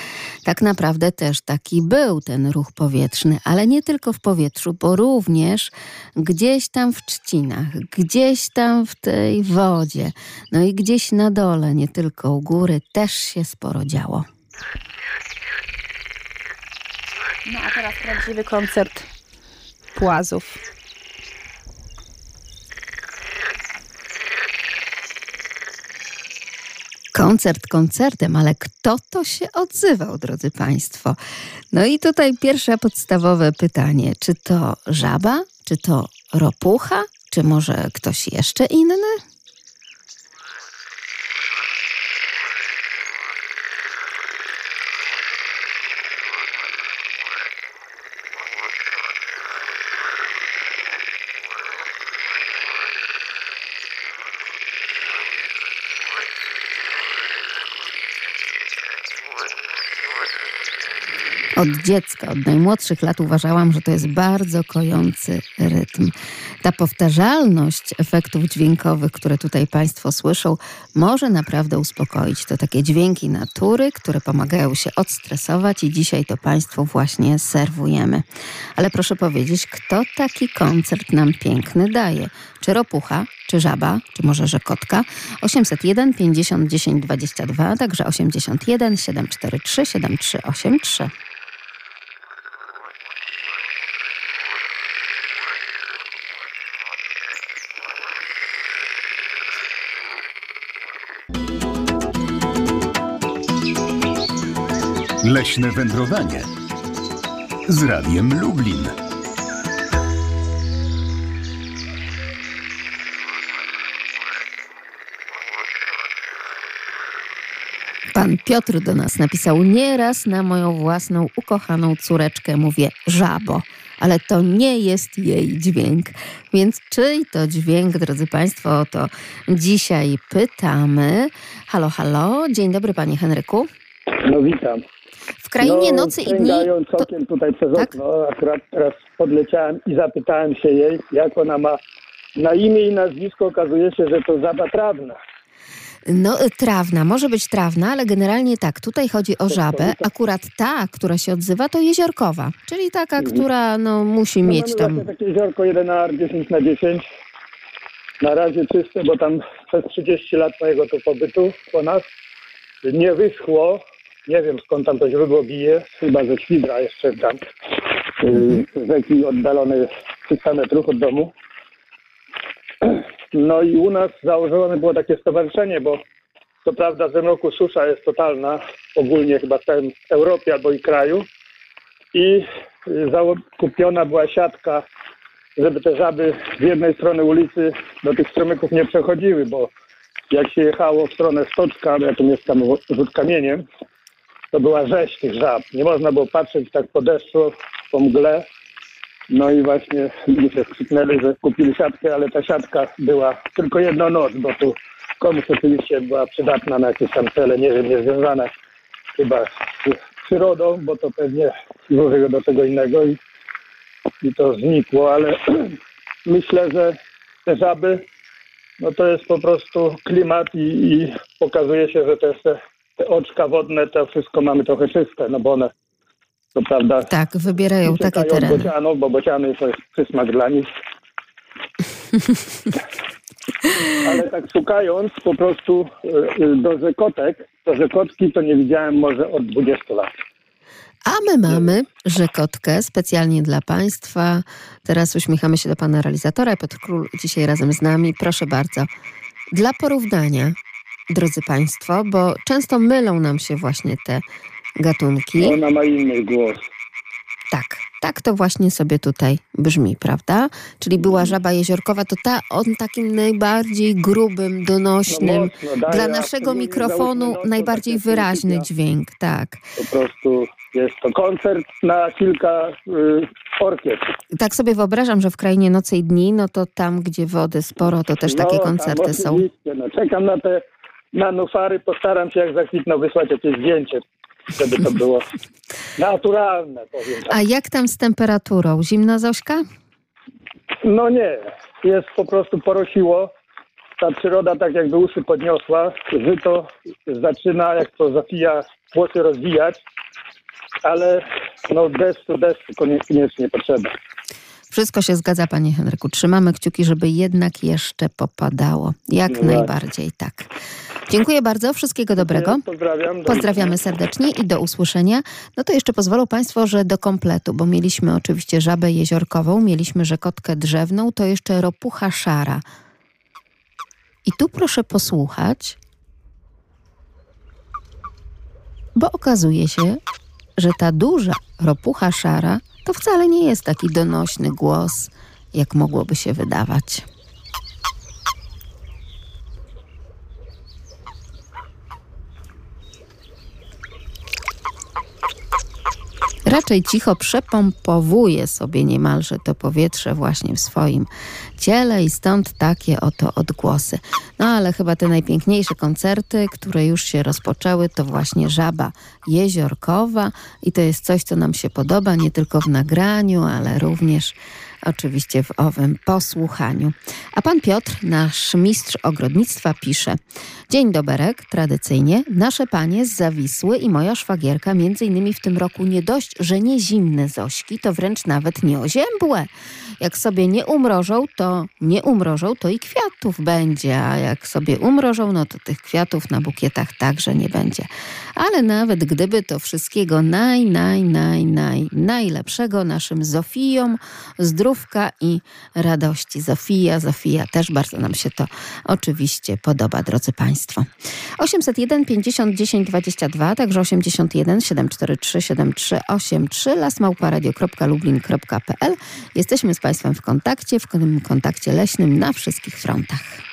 tak naprawdę też taki był ten ruch powietrzny, ale nie tylko w powietrzu, bo również gdzieś tam w trzcinach, gdzieś tam w tej wodzie, no i gdzieś na dole, nie tylko u góry, też się sporo działo. No a teraz prawdziwy koncert płazów. Koncert koncertem, ale kto to się odzywał, drodzy Państwo? No i tutaj pierwsze podstawowe pytanie: czy to żaba, czy to ropucha, czy może ktoś jeszcze inny? Od dziecka, od najmłodszych lat uważałam, że to jest bardzo kojący rytm. Ta powtarzalność efektów dźwiękowych, które tutaj Państwo słyszą, może naprawdę uspokoić. To takie dźwięki natury, które pomagają się odstresować i dzisiaj to Państwu właśnie serwujemy. Ale proszę powiedzieć, kto taki koncert nam piękny daje? Czy ropucha, czy żaba, czy może że kotka? 801 50 10 22, także 81 743 7383. Leśne wędrowanie z Radiem Lublin. Pan Piotr do nas napisał nieraz na moją własną ukochaną córeczkę mówię żabo, ale to nie jest jej dźwięk. Więc czyj to dźwięk, drodzy Państwo, o to dzisiaj pytamy. Halo, halo, dzień dobry Panie Henryku. No witam. W krainie no, nocy i dni... sięgając To... tutaj przez Tak? okno, akurat teraz podleciałem i zapytałem się jej, jak ona ma na imię i nazwisko. Okazuje się, że to żaba trawna. No, y, trawna, może być trawna, ale generalnie tak, tutaj chodzi o żabę. Akurat ta, która się odzywa, to jeziorkowa, czyli taka, która no, musi No, mieć tam... takie jeziorko 1 10 na 10 Na razie czyste, bo tam przez 30 lat mojego tu pobytu po nas nie wyschło. Nie wiem skąd tam to źródło bije, chyba ze Świdra jeszcze tam. Yy, rzeki oddalonej 300 metrów od domu. No i u nas założone było takie stowarzyszenie, bo co prawda w tym roku susza jest totalna, ogólnie chyba w całym Europie albo i kraju. I y, zało- kupiona była siatka, żeby te żaby z jednej strony ulicy do tych stromyków nie przechodziły, bo jak się jechało w stronę Stoczka, ja tu mieszkam rzut kamieniem, to była rzeź tych żab. Nie można było patrzeć tak po deszczu, po mgle. No i właśnie ludzie się skrzyknęli, że kupili siatkę, ale ta siatka była tylko jedną noc, bo tu komuś oczywiście była przydatna na jakieś tam cele, nie wiem, niezwiązane chyba z przyrodą, bo to pewnie służyło do tego innego i i to znikło, ale <clears throat> myślę, że te żaby, no to jest po prostu klimat i, i pokazuje się, że też te, te oczka wodne, to wszystko mamy trochę czyste, no bo one, to prawda, Tak, wybierają takie tereny. bocianów, bo bociany to jest przysmak dla nich. <laughs> Ale tak szukając po prostu y, y, do rzekotek, to rzekotki to nie widziałem może od 20 lat. A my mamy rzekotkę specjalnie dla Państwa. Teraz uśmiechamy się do Pana realizatora. Piotr Król dzisiaj razem z nami. Proszę bardzo. Dla porównania, drodzy Państwo, bo często mylą nam się właśnie te gatunki. Ona ma inny głos. Tak, tak to właśnie sobie tutaj brzmi, prawda? Czyli była żaba jeziorkowa, to ta on takim najbardziej grubym, donośnym, mocno daje, dla naszego mikrofonu nocą najbardziej takie wyraźny dźwięk, tak. Po prostu jest to koncert na kilka y, orkiestr. Tak sobie wyobrażam, że w krainie nocy i dni, no to tam, gdzie wody sporo, to też takie No, tam koncerty są. No, czekam na te na nufary, postaram się jak zakwitną wysłać jakieś zdjęcie, żeby to było <laughs> naturalne, powiem tak. A jak tam z temperaturą? Zimna Zośka? No nie, jest po prostu porosiło. Ta przyroda tak jakby uszy podniosła. Żyto zaczyna, jak to zapija, włosy rozwijać, ale no deszczu, deszczu koniecznie potrzeba. Wszystko się zgadza, panie Henryku. Trzymamy kciuki, żeby jednak jeszcze popadało. Jak No najbardziej, tak. Dziękuję bardzo, wszystkiego dobrego. Pozdrawiam. Pozdrawiamy serdecznie i do usłyszenia. No to jeszcze pozwolą Państwo, że do kompletu, bo mieliśmy oczywiście żabę jeziorkową, mieliśmy rzekotkę drzewną, to jeszcze ropucha szara. I tu proszę posłuchać, bo okazuje się, że ta duża ropucha szara to wcale nie jest taki donośny głos, jak mogłoby się wydawać. Raczej cicho przepompowuje sobie niemalże to powietrze właśnie w swoim ciele i stąd takie oto odgłosy. No ale chyba te najpiękniejsze koncerty, które już się rozpoczęły, to właśnie Żaba Jeziorkowa i to jest coś, co nam się podoba nie tylko w nagraniu, ale również oczywiście w owym posłuchaniu. A pan Piotr, nasz mistrz ogrodnictwa, pisze: Dzień doberek, tradycyjnie. Nasze panie z Zawisły i moja szwagierka, między innymi w tym roku, nie dość, że nie zimne zośki, to wręcz nawet nie oziębłe. Jak sobie nie umrożą, to nie umrożą, to i kwiatów będzie, a jak sobie umrożą, no to tych kwiatów na bukietach także nie będzie. Ale nawet gdyby to wszystkiego naj, naj, naj, naj, najlepszego naszym Zofiom, zdrówka i radości. Zofia, Zofia, też bardzo nam się to oczywiście podoba, drodzy Państwo. 801 50 10 22, także 81 743 7383, lasmałparadio.lublin.pl. Jesteśmy z Państwem w kontakcie, w kontakcie leśnym na wszystkich frontach.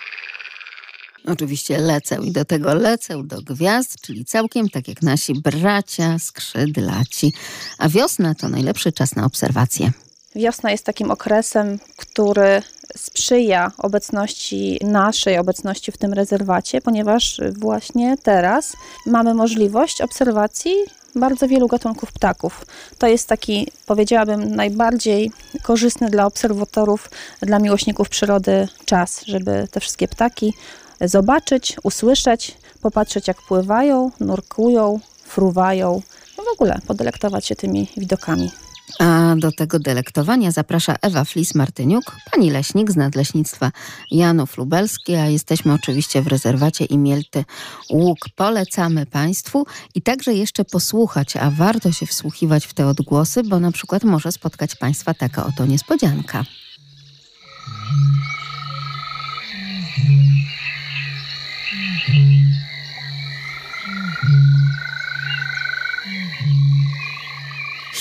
Oczywiście lecę i do tego lecę do gwiazd, czyli całkiem tak jak nasi bracia skrzydlaci. A wiosna to najlepszy czas na obserwacje. Wiosna jest takim okresem, który sprzyja obecności naszej obecności w tym rezerwacie, ponieważ właśnie teraz mamy możliwość obserwacji bardzo wielu gatunków ptaków. To jest taki, powiedziałabym, najbardziej korzystny dla obserwatorów, dla miłośników przyrody czas, żeby te wszystkie ptaki zobaczyć, usłyszeć, popatrzeć jak pływają, nurkują, fruwają, no w ogóle podelektować się tymi widokami. A do tego delektowania zaprasza Ewa Flis-Martyniuk, pani leśnik z Nadleśnictwa Janów Lubelski, a jesteśmy oczywiście w rezerwacie Imielty Łuk. Polecamy Państwu i także jeszcze posłuchać, a warto się wsłuchiwać w te odgłosy, bo na przykład może spotkać Państwa taka oto niespodzianka. Mm-hmm.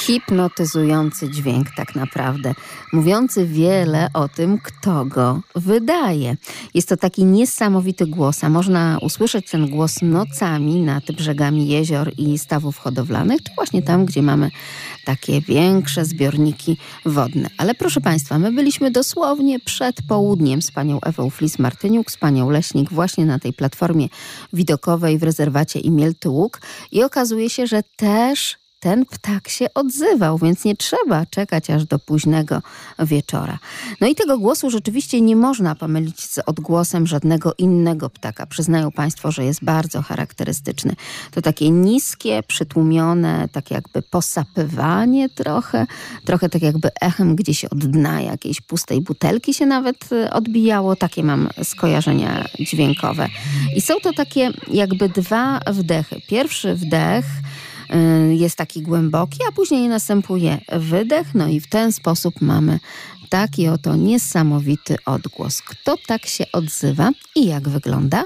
Hipnotyzujący dźwięk, tak naprawdę, mówiący wiele o tym, kto go wydaje. Jest to taki niesamowity głos, a można usłyszeć ten głos nocami nad brzegami jezior i stawów hodowlanych, czy właśnie tam, gdzie mamy takie większe zbiorniki wodne. Ale proszę Państwa, my byliśmy dosłownie przed południem z panią Ewą Flis-Martyniuk, z panią Leśnik właśnie na tej platformie widokowej w rezerwacie Imielty Łuk i okazuje się, że też ten ptak się odzywał, więc nie trzeba czekać aż do późnego wieczora. No i tego głosu rzeczywiście nie można pomylić z odgłosem żadnego innego ptaka. Przyznają Państwo, że jest bardzo charakterystyczny. To takie niskie, przytłumione, tak jakby posapywanie trochę, trochę tak jakby echem gdzieś od dna jakiejś pustej butelki się nawet y, odbijało. Takie mam skojarzenia dźwiękowe. I są to takie jakby dwa wdechy. Pierwszy wdech jest taki głęboki, a później następuje wydech, no i w ten sposób mamy taki oto niesamowity odgłos. Kto tak się odzywa i jak wygląda?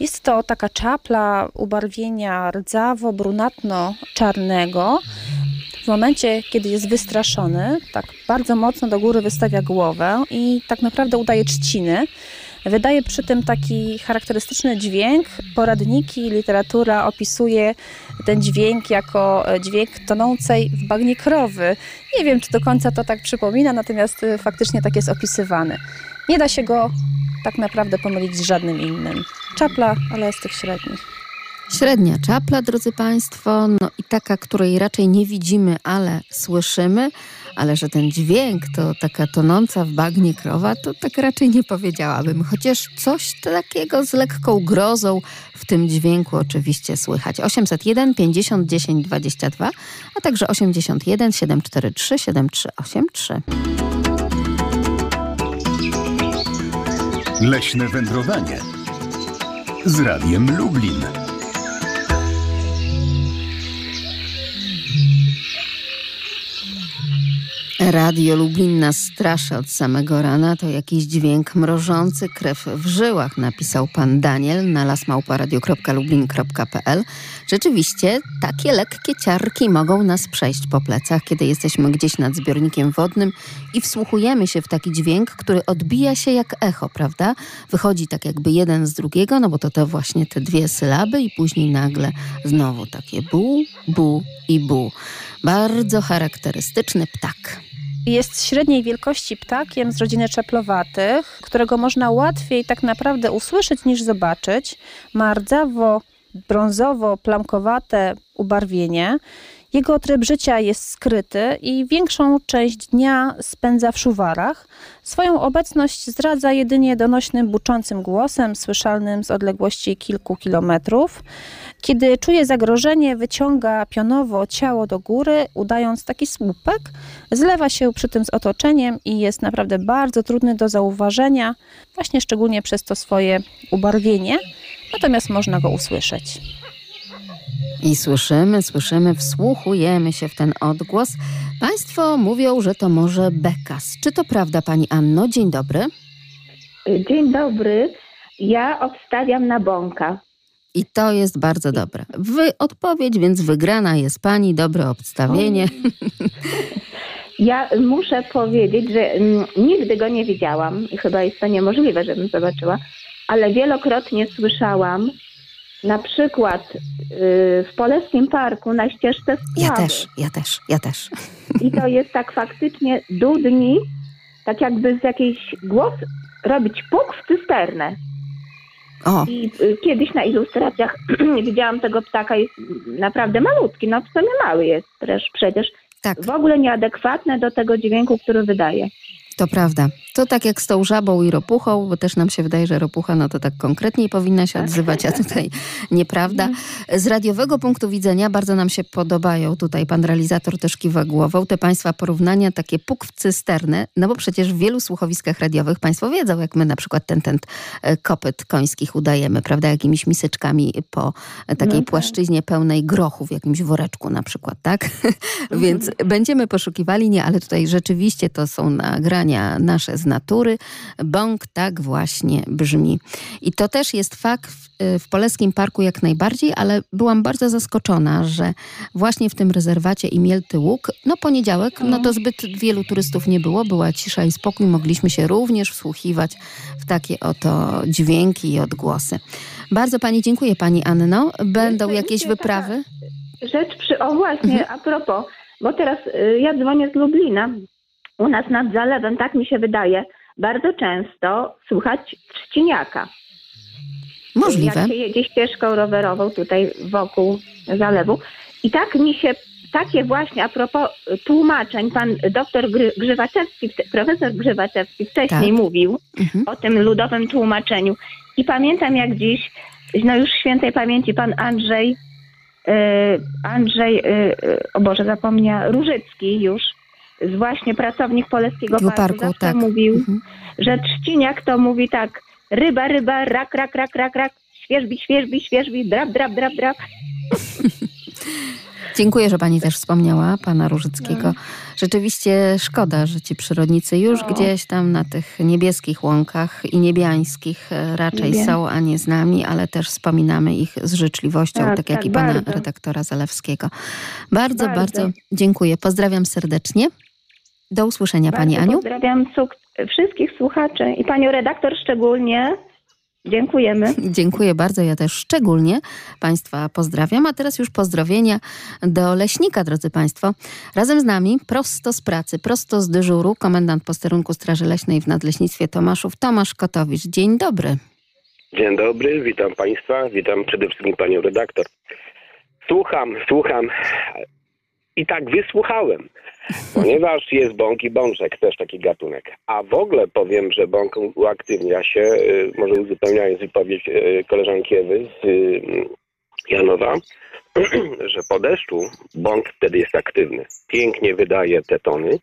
Jest to taka czapla ubarwienia rdzawo-brunatno-czarnego. W momencie, kiedy jest wystraszony, tak bardzo mocno do góry wystawia głowę i tak naprawdę udaje trzciny. Wydaje przy tym taki charakterystyczny dźwięk. Poradniki, literatura opisuje ten dźwięk jako dźwięk tonącej w bagnie krowy. Nie wiem, czy do końca to tak przypomina, natomiast faktycznie tak jest opisywany. Nie da się go tak naprawdę pomylić z żadnym innym. Czapla, ale z tych średnich. Średnia czapla, drodzy Państwo, no i taka, której raczej nie widzimy, ale słyszymy, ale że ten dźwięk to taka tonąca w bagnie krowa, to tak raczej nie powiedziałabym. Chociaż coś takiego z lekką grozą w tym dźwięku oczywiście słychać. 801 50 10 22, a także 81 743 7383. Leśne wędrowanie z Radiem Lublin. Radio Lublin nas straszy od samego rana. To jakiś dźwięk mrożący krew w żyłach, napisał pan Daniel na lasmałparadio.lublin.pl. Rzeczywiście, takie lekkie ciarki mogą nas przejść po plecach, kiedy jesteśmy gdzieś nad zbiornikiem wodnym i wsłuchujemy się w taki dźwięk, który odbija się jak echo, prawda? Wychodzi tak jakby jeden z drugiego, no bo to te właśnie te dwie sylaby i później nagle znowu takie bu, bu i bu. Bardzo charakterystyczny ptak. Jest średniej wielkości ptakiem z rodziny czeplowatych, którego można łatwiej tak naprawdę usłyszeć niż zobaczyć. Ma rdzawo, brązowo-plamkowate ubarwienie. Jego tryb życia jest skryty i większą część dnia spędza w szuwarach. Swoją obecność zdradza jedynie donośnym, buczącym głosem, słyszalnym z odległości kilku kilometrów. Kiedy czuje zagrożenie, wyciąga pionowo ciało do góry, udając taki słupek, zlewa się przy tym z otoczeniem i jest naprawdę bardzo trudny do zauważenia, właśnie szczególnie przez to swoje ubarwienie, natomiast można go usłyszeć. I słyszymy, słyszymy, wsłuchujemy się w ten odgłos. Państwo mówią, że to może bekas. Czy to prawda, pani Anno? Dzień dobry. Dzień dobry. Ja obstawiam na bąka. I to jest bardzo dobre. Wy odpowiedź, więc wygrana jest pani, dobre obstawienie. <laughs> Ja muszę powiedzieć, że mm, nigdy go nie widziałam i chyba jest to niemożliwe, żebym zobaczyła, ale wielokrotnie słyszałam na przykład yy, w Polskim Parku na ścieżce Sławy. Ja też, ja też, ja też. I to jest tak faktycznie dudni, tak jakby z jakiejś głos robić puk w cysternę. O. I y, kiedyś na ilustracjach <clears throat> widziałam tego ptaka, jest naprawdę malutki, no w sumie mały jest też przecież. Tak. W ogóle nieadekwatne do tego dźwięku, który wydaje. To prawda. To tak jak z tą żabą i ropuchą, bo też nam się wydaje, że ropucha no to tak konkretniej powinna się odzywać, a tutaj <laughs> nieprawda. Z radiowego punktu widzenia bardzo nam się podobają, tutaj pan realizator też kiwa głową, te państwa porównania, takie puk w cysternę, no bo przecież w wielu słuchowiskach radiowych państwo wiedzą, jak my na przykład ten, ten e, kopyt końskich udajemy, prawda, jakimiś miseczkami po takiej No tak. płaszczyźnie pełnej grochu w jakimś woreczku na przykład, tak? <laughs> Więc będziemy poszukiwali, nie, ale tutaj rzeczywiście to są nagrania nasze z natury. Bąk tak właśnie brzmi. I to też jest fakt w, w Polskim Parku jak najbardziej, ale byłam bardzo zaskoczona, że właśnie w tym rezerwacie Imielty Łuk, no poniedziałek, no to zbyt wielu turystów nie było, była cisza i spokój, mogliśmy się również wsłuchiwać w takie oto dźwięki i odgłosy. Bardzo Pani dziękuję Pani Anno. Będą Jeszcze jakieś wyprawy? Rzecz przy... O właśnie, a propos, bo teraz y, ja dzwonię z Lublina. U nas nad zalewem, tak mi się wydaje, bardzo często słychać trzciniaka. Możliwe. Jak się jedzie ścieżką rowerową tutaj wokół zalewu. I tak mi się takie właśnie a propos tłumaczeń, pan doktor Gry- Grzywaczewski, profesor Grzywaczewski wcześniej Tak. mówił Mhm. o tym ludowym tłumaczeniu. I pamiętam jak dziś, no już świętej pamięci pan Andrzej, e, Andrzej, e, e, o Boże, zapomniał, Różycki już, właśnie pracownik Poleskiego Tego Parku, parku, zawsze tak. mówił, Mhm. że trzciniak to mówi tak, ryba, ryba, rak, rak, rak, rak, rak, świeżbi, świeżbi, świeżbi, drap, drap, drap, drap. <laughs> Dziękuję, że pani też wspomniała pana Różyckiego. No. Rzeczywiście szkoda, że ci przyrodnicy już No. gdzieś tam na tych niebieskich łąkach i niebiańskich e, raczej Wiem. są, a nie z nami, ale też wspominamy ich z życzliwością, tak, Tak, jak tak, i pana bardzo. redaktora Zalewskiego. Bardzo, bardzo, Bardzo. dziękuję. Pozdrawiam serdecznie. Do usłyszenia pani Bardzo Aniu. Pozdrawiam suk- wszystkich słuchaczy i panią redaktor szczególnie. Dziękujemy. <laughs> Dziękuję bardzo, ja też szczególnie Państwa pozdrawiam. A teraz już pozdrowienia do leśnika, drodzy Państwo. Razem z nami, prosto z pracy, prosto z dyżuru, komendant posterunku Straży Leśnej w Nadleśnictwie Tomaszów, Tomasz Kotowicz. Dzień dobry. Dzień dobry, witam Państwa, witam przede wszystkim Panią redaktor. Słucham, słucham i tak wysłuchałem, ponieważ jest bąk i bączek, też taki gatunek. A w ogóle powiem, że bąk uaktywnia się, y, może uzupełniając wypowiedź y, koleżanki Ewy z y, Janowa, <clears throat> że po deszczu bąk wtedy jest aktywny. Pięknie wydaje te tony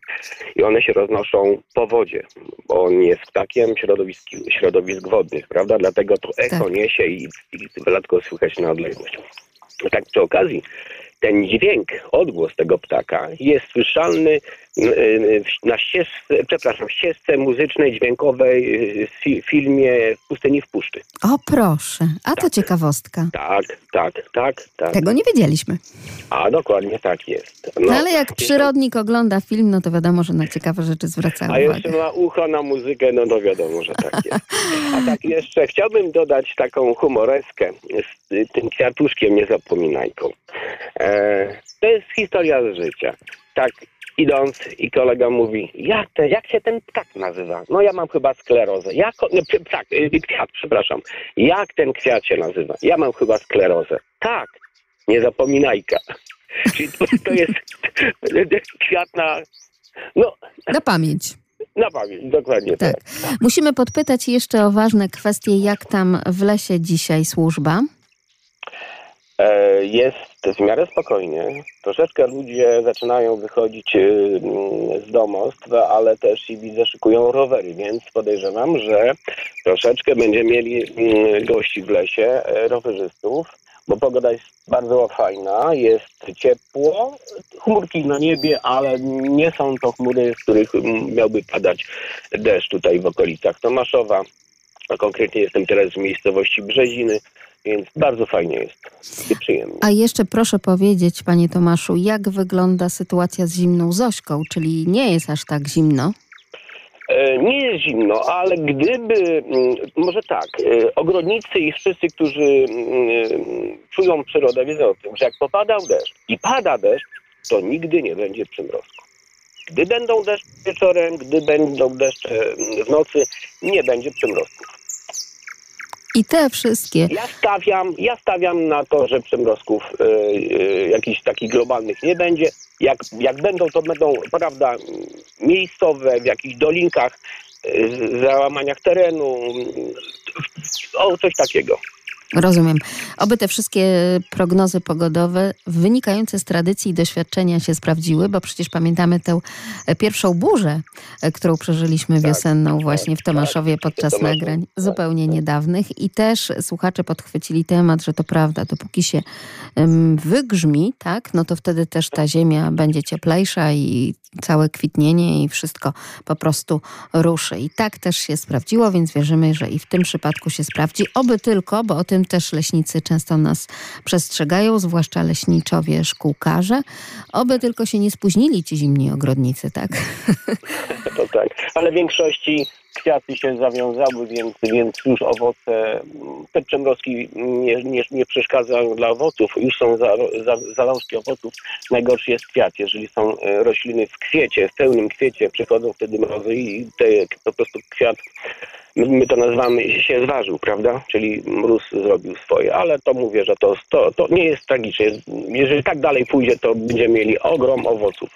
i one się roznoszą po wodzie, bo on jest ptakiem środowisk, środowisk wodnych, prawda? Dlatego to echo Tak. niesie i, i słychać na odległość. Tak przy okazji, ten dźwięk, odgłos tego ptaka jest słyszalny na ścieżce, przepraszam, ścieżce muzycznej, dźwiękowej y, w fi- filmie W pustyni w puszczy. O proszę, a to ciekawostka. Tak, tak, tak, tak. Tego nie wiedzieliśmy. A dokładnie tak jest. No, ale jak przyrodnik ogląda film, no to wiadomo, że na ciekawe rzeczy zwraca A uwagę. jeszcze ma ucho na muzykę, no to wiadomo, że tak jest. A tak jeszcze chciałbym dodać taką humoreskę z y, tym kwiatuszkiem niezapominajką. E, to jest historia z życia. Tak idąc i kolega mówi, jak, te, jak się ten ptak nazywa? No ja mam chyba sklerozę. Jak, nie, przy- ptak, y, kwiat, przepraszam. Jak ten kwiat się nazywa? Ja mam chyba sklerozę. Tak, niezapominajka. <laughs> Czyli to, to jest <laughs> kwiat na... No, Na pamięć. na pamięć, dokładnie tak. Tak. Musimy podpytać jeszcze o ważne kwestie, jak tam w lesie dzisiaj służba. E, Jest w miarę spokojnie. Troszeczkę ludzie zaczynają wychodzić mm, z domostw, ale też i widzę szykują rowery, więc podejrzewam, że troszeczkę będziemy mieli mm, gości w lesie, e, rowerzystów, bo pogoda jest bardzo fajna, jest ciepło, chmurki na niebie, ale nie są to chmury, z których mm, miałby padać deszcz tutaj w okolicach Tomaszowa. A konkretnie jestem teraz w miejscowości Brzeziny, więc bardzo fajnie jest i przyjemnie. A jeszcze proszę powiedzieć, panie Tomaszu, jak wygląda sytuacja z zimną Zośką, czyli nie jest aż tak zimno? E, Nie jest zimno, ale gdyby, mm, może tak, e, ogrodnicy i wszyscy, którzy mm, czują przyrodę, wiedzą o tym, że jak popadał deszcz i pada deszcz, to nigdy nie będzie przymrozku. Gdy będą deszcze wieczorem, gdy będą deszcze mm, w nocy, nie będzie przymrozków. I te wszystkie Ja stawiam, ja stawiam na to, że przymrozków e, e, jakichś takich globalnych nie będzie. Jak, jak będą, to będą, prawda, miejscowe, w jakichś dolinkach, z- załamaniach terenu, o coś takiego. Rozumiem. Oby te wszystkie prognozy pogodowe wynikające z tradycji i doświadczenia się sprawdziły, bo przecież pamiętamy tę e, pierwszą burzę, e, którą przeżyliśmy wiosenną właśnie w Tomaszowie podczas Tomaszu, nagrań tak, zupełnie tak. niedawnych i też słuchacze podchwycili temat, że to prawda, dopóki się wygrzmi, tak, no to wtedy też ta ziemia będzie cieplejsza i całe kwitnienie i wszystko po prostu ruszy. I tak też się sprawdziło, więc wierzymy, że i w tym przypadku się sprawdzi. Oby tylko, bo o tym też leśnicy często nas przestrzegają, zwłaszcza leśniczowie, szkółkarze. Oby tylko się nie spóźnili ci zimni ogrodnicy, tak? To tak. Ale w większości kwiaty się zawiązały, więc, więc już owoce, te nie, nie, nie przeszkadzają dla owoców, już są za, za, zalążki owoców. Najgorszy jest kwiat, jeżeli są e, rośliny w kwiecie, w pełnym kwiecie, przychodzą wtedy mrozy i te, po prostu kwiat my, to nazywamy się zważył, prawda? Czyli mróz zrobił swoje, ale to mówię, że to, to, to nie jest tragicznie. Jeżeli tak dalej pójdzie, to będziemy mieli ogrom owoców.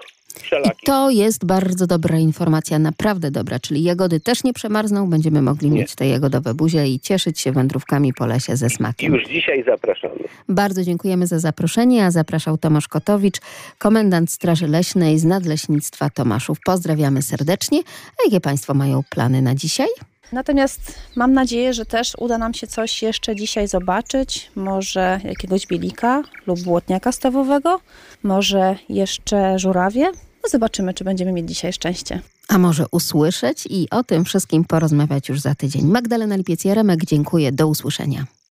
I to jest bardzo dobra informacja, naprawdę dobra, czyli jagody też nie przemarzną, będziemy mogli nie. mieć te jagodowe buzie i cieszyć się wędrówkami po lesie ze smakiem. Już dzisiaj zapraszamy. Bardzo dziękujemy za zaproszenie, a zapraszał Tomasz Kotowicz, komendant Straży Leśnej z Nadleśnictwa Tomaszów. Pozdrawiamy serdecznie. A jakie Państwo mają plany na dzisiaj? Natomiast mam nadzieję, że też uda nam się coś jeszcze dzisiaj zobaczyć. Może jakiegoś bielika lub błotniaka stawowego, może jeszcze żurawie. No zobaczymy, czy będziemy mieć dzisiaj szczęście. A może usłyszeć i o tym wszystkim porozmawiać już za tydzień. Magdalena Lipiec-Jaremek, dziękuję. Do usłyszenia.